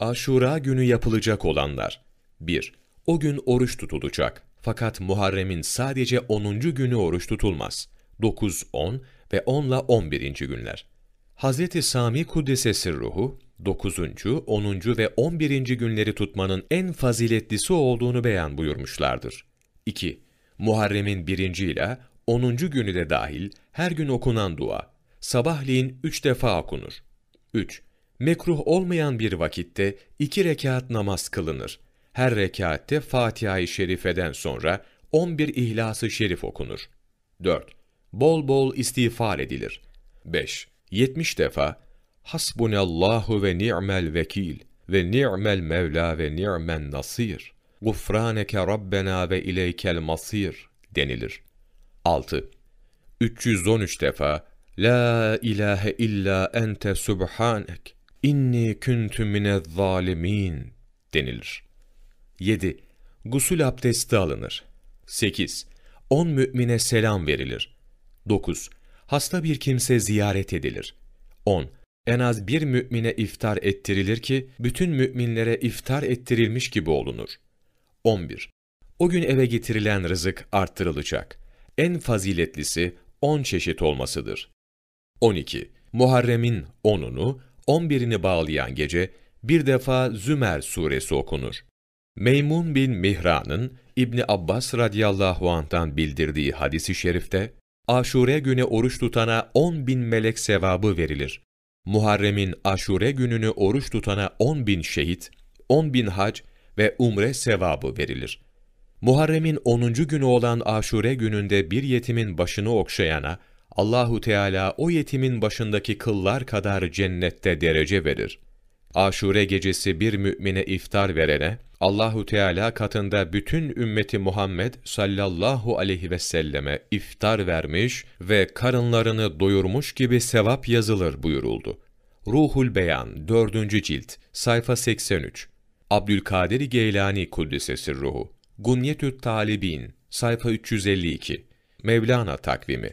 Aşura günü yapılacak olanlar. 1. O gün oruç tutulacak. Fakat Muharrem'in sadece 10. günü oruç tutulmaz. 9, 10 ve 10 ile 11. günler. Hz. Sami Kuddesesi ruhu, 9., 10. ve 11. günleri tutmanın en faziletlisi olduğunu beyan buyurmuşlardır. 2. Muharrem'in 1. ile 10. günü de dahil her gün okunan dua, sabahleyin 3 defa okunur. 3. Mekruh olmayan bir vakitte 2 rekat namaz kılınır. Her rekatte Fatiha-i Şerife'den sonra 11 İhlas-ı Şerif okunur. 4. Bol bol istiğfar edilir. 5. 70 defa Hasbunallahu ve ni'mel vekil ve ni'mel mevla ve ni'men nasir. Gufraneke Rabbena ve ileykel masir denilir. 6. 313 defa La ilahe illa ente subhanek inni kuntu minez zalimin denilir. 7. Gusül abdesti alınır. 8. 10 mümine selam verilir. 9. Hasta bir kimse ziyaret edilir. 10. En az bir mümine iftar ettirilir ki, bütün müminlere iftar ettirilmiş gibi olunur. 11. O gün eve getirilen rızık arttırılacak. En faziletlisi 10 çeşit olmasıdır. 12. Muharrem'in 10'unu, 11'ini bağlayan gece bir defa Zümer suresi okunur. Meymun bin Mihran'ın İbni Abbas radıyallahu anh'tan bildirdiği hadisi şerifte, Aşure günü oruç tutana 10 bin melek sevabı verilir. Muharrem'in aşure gününü oruç tutana 10 bin şehit, 10 bin hac ve umre sevabı verilir. Muharrem'in 10. günü olan aşure gününde bir yetimin başını okşayana, Allahu Teala o yetimin başındaki kıllar kadar cennette derece verir. Aşure gecesi bir mümine iftar verene, Allahu Teala katında bütün ümmeti Muhammed sallallahu aleyhi ve selleme iftar vermiş ve karınlarını doyurmuş gibi sevap yazılır buyuruldu. Ruhul Beyan 4. cilt sayfa 83 Abdülkadir Geylani Kuddisesi Ruhu Gunyetü't Talibin sayfa 352 Mevlana takvimi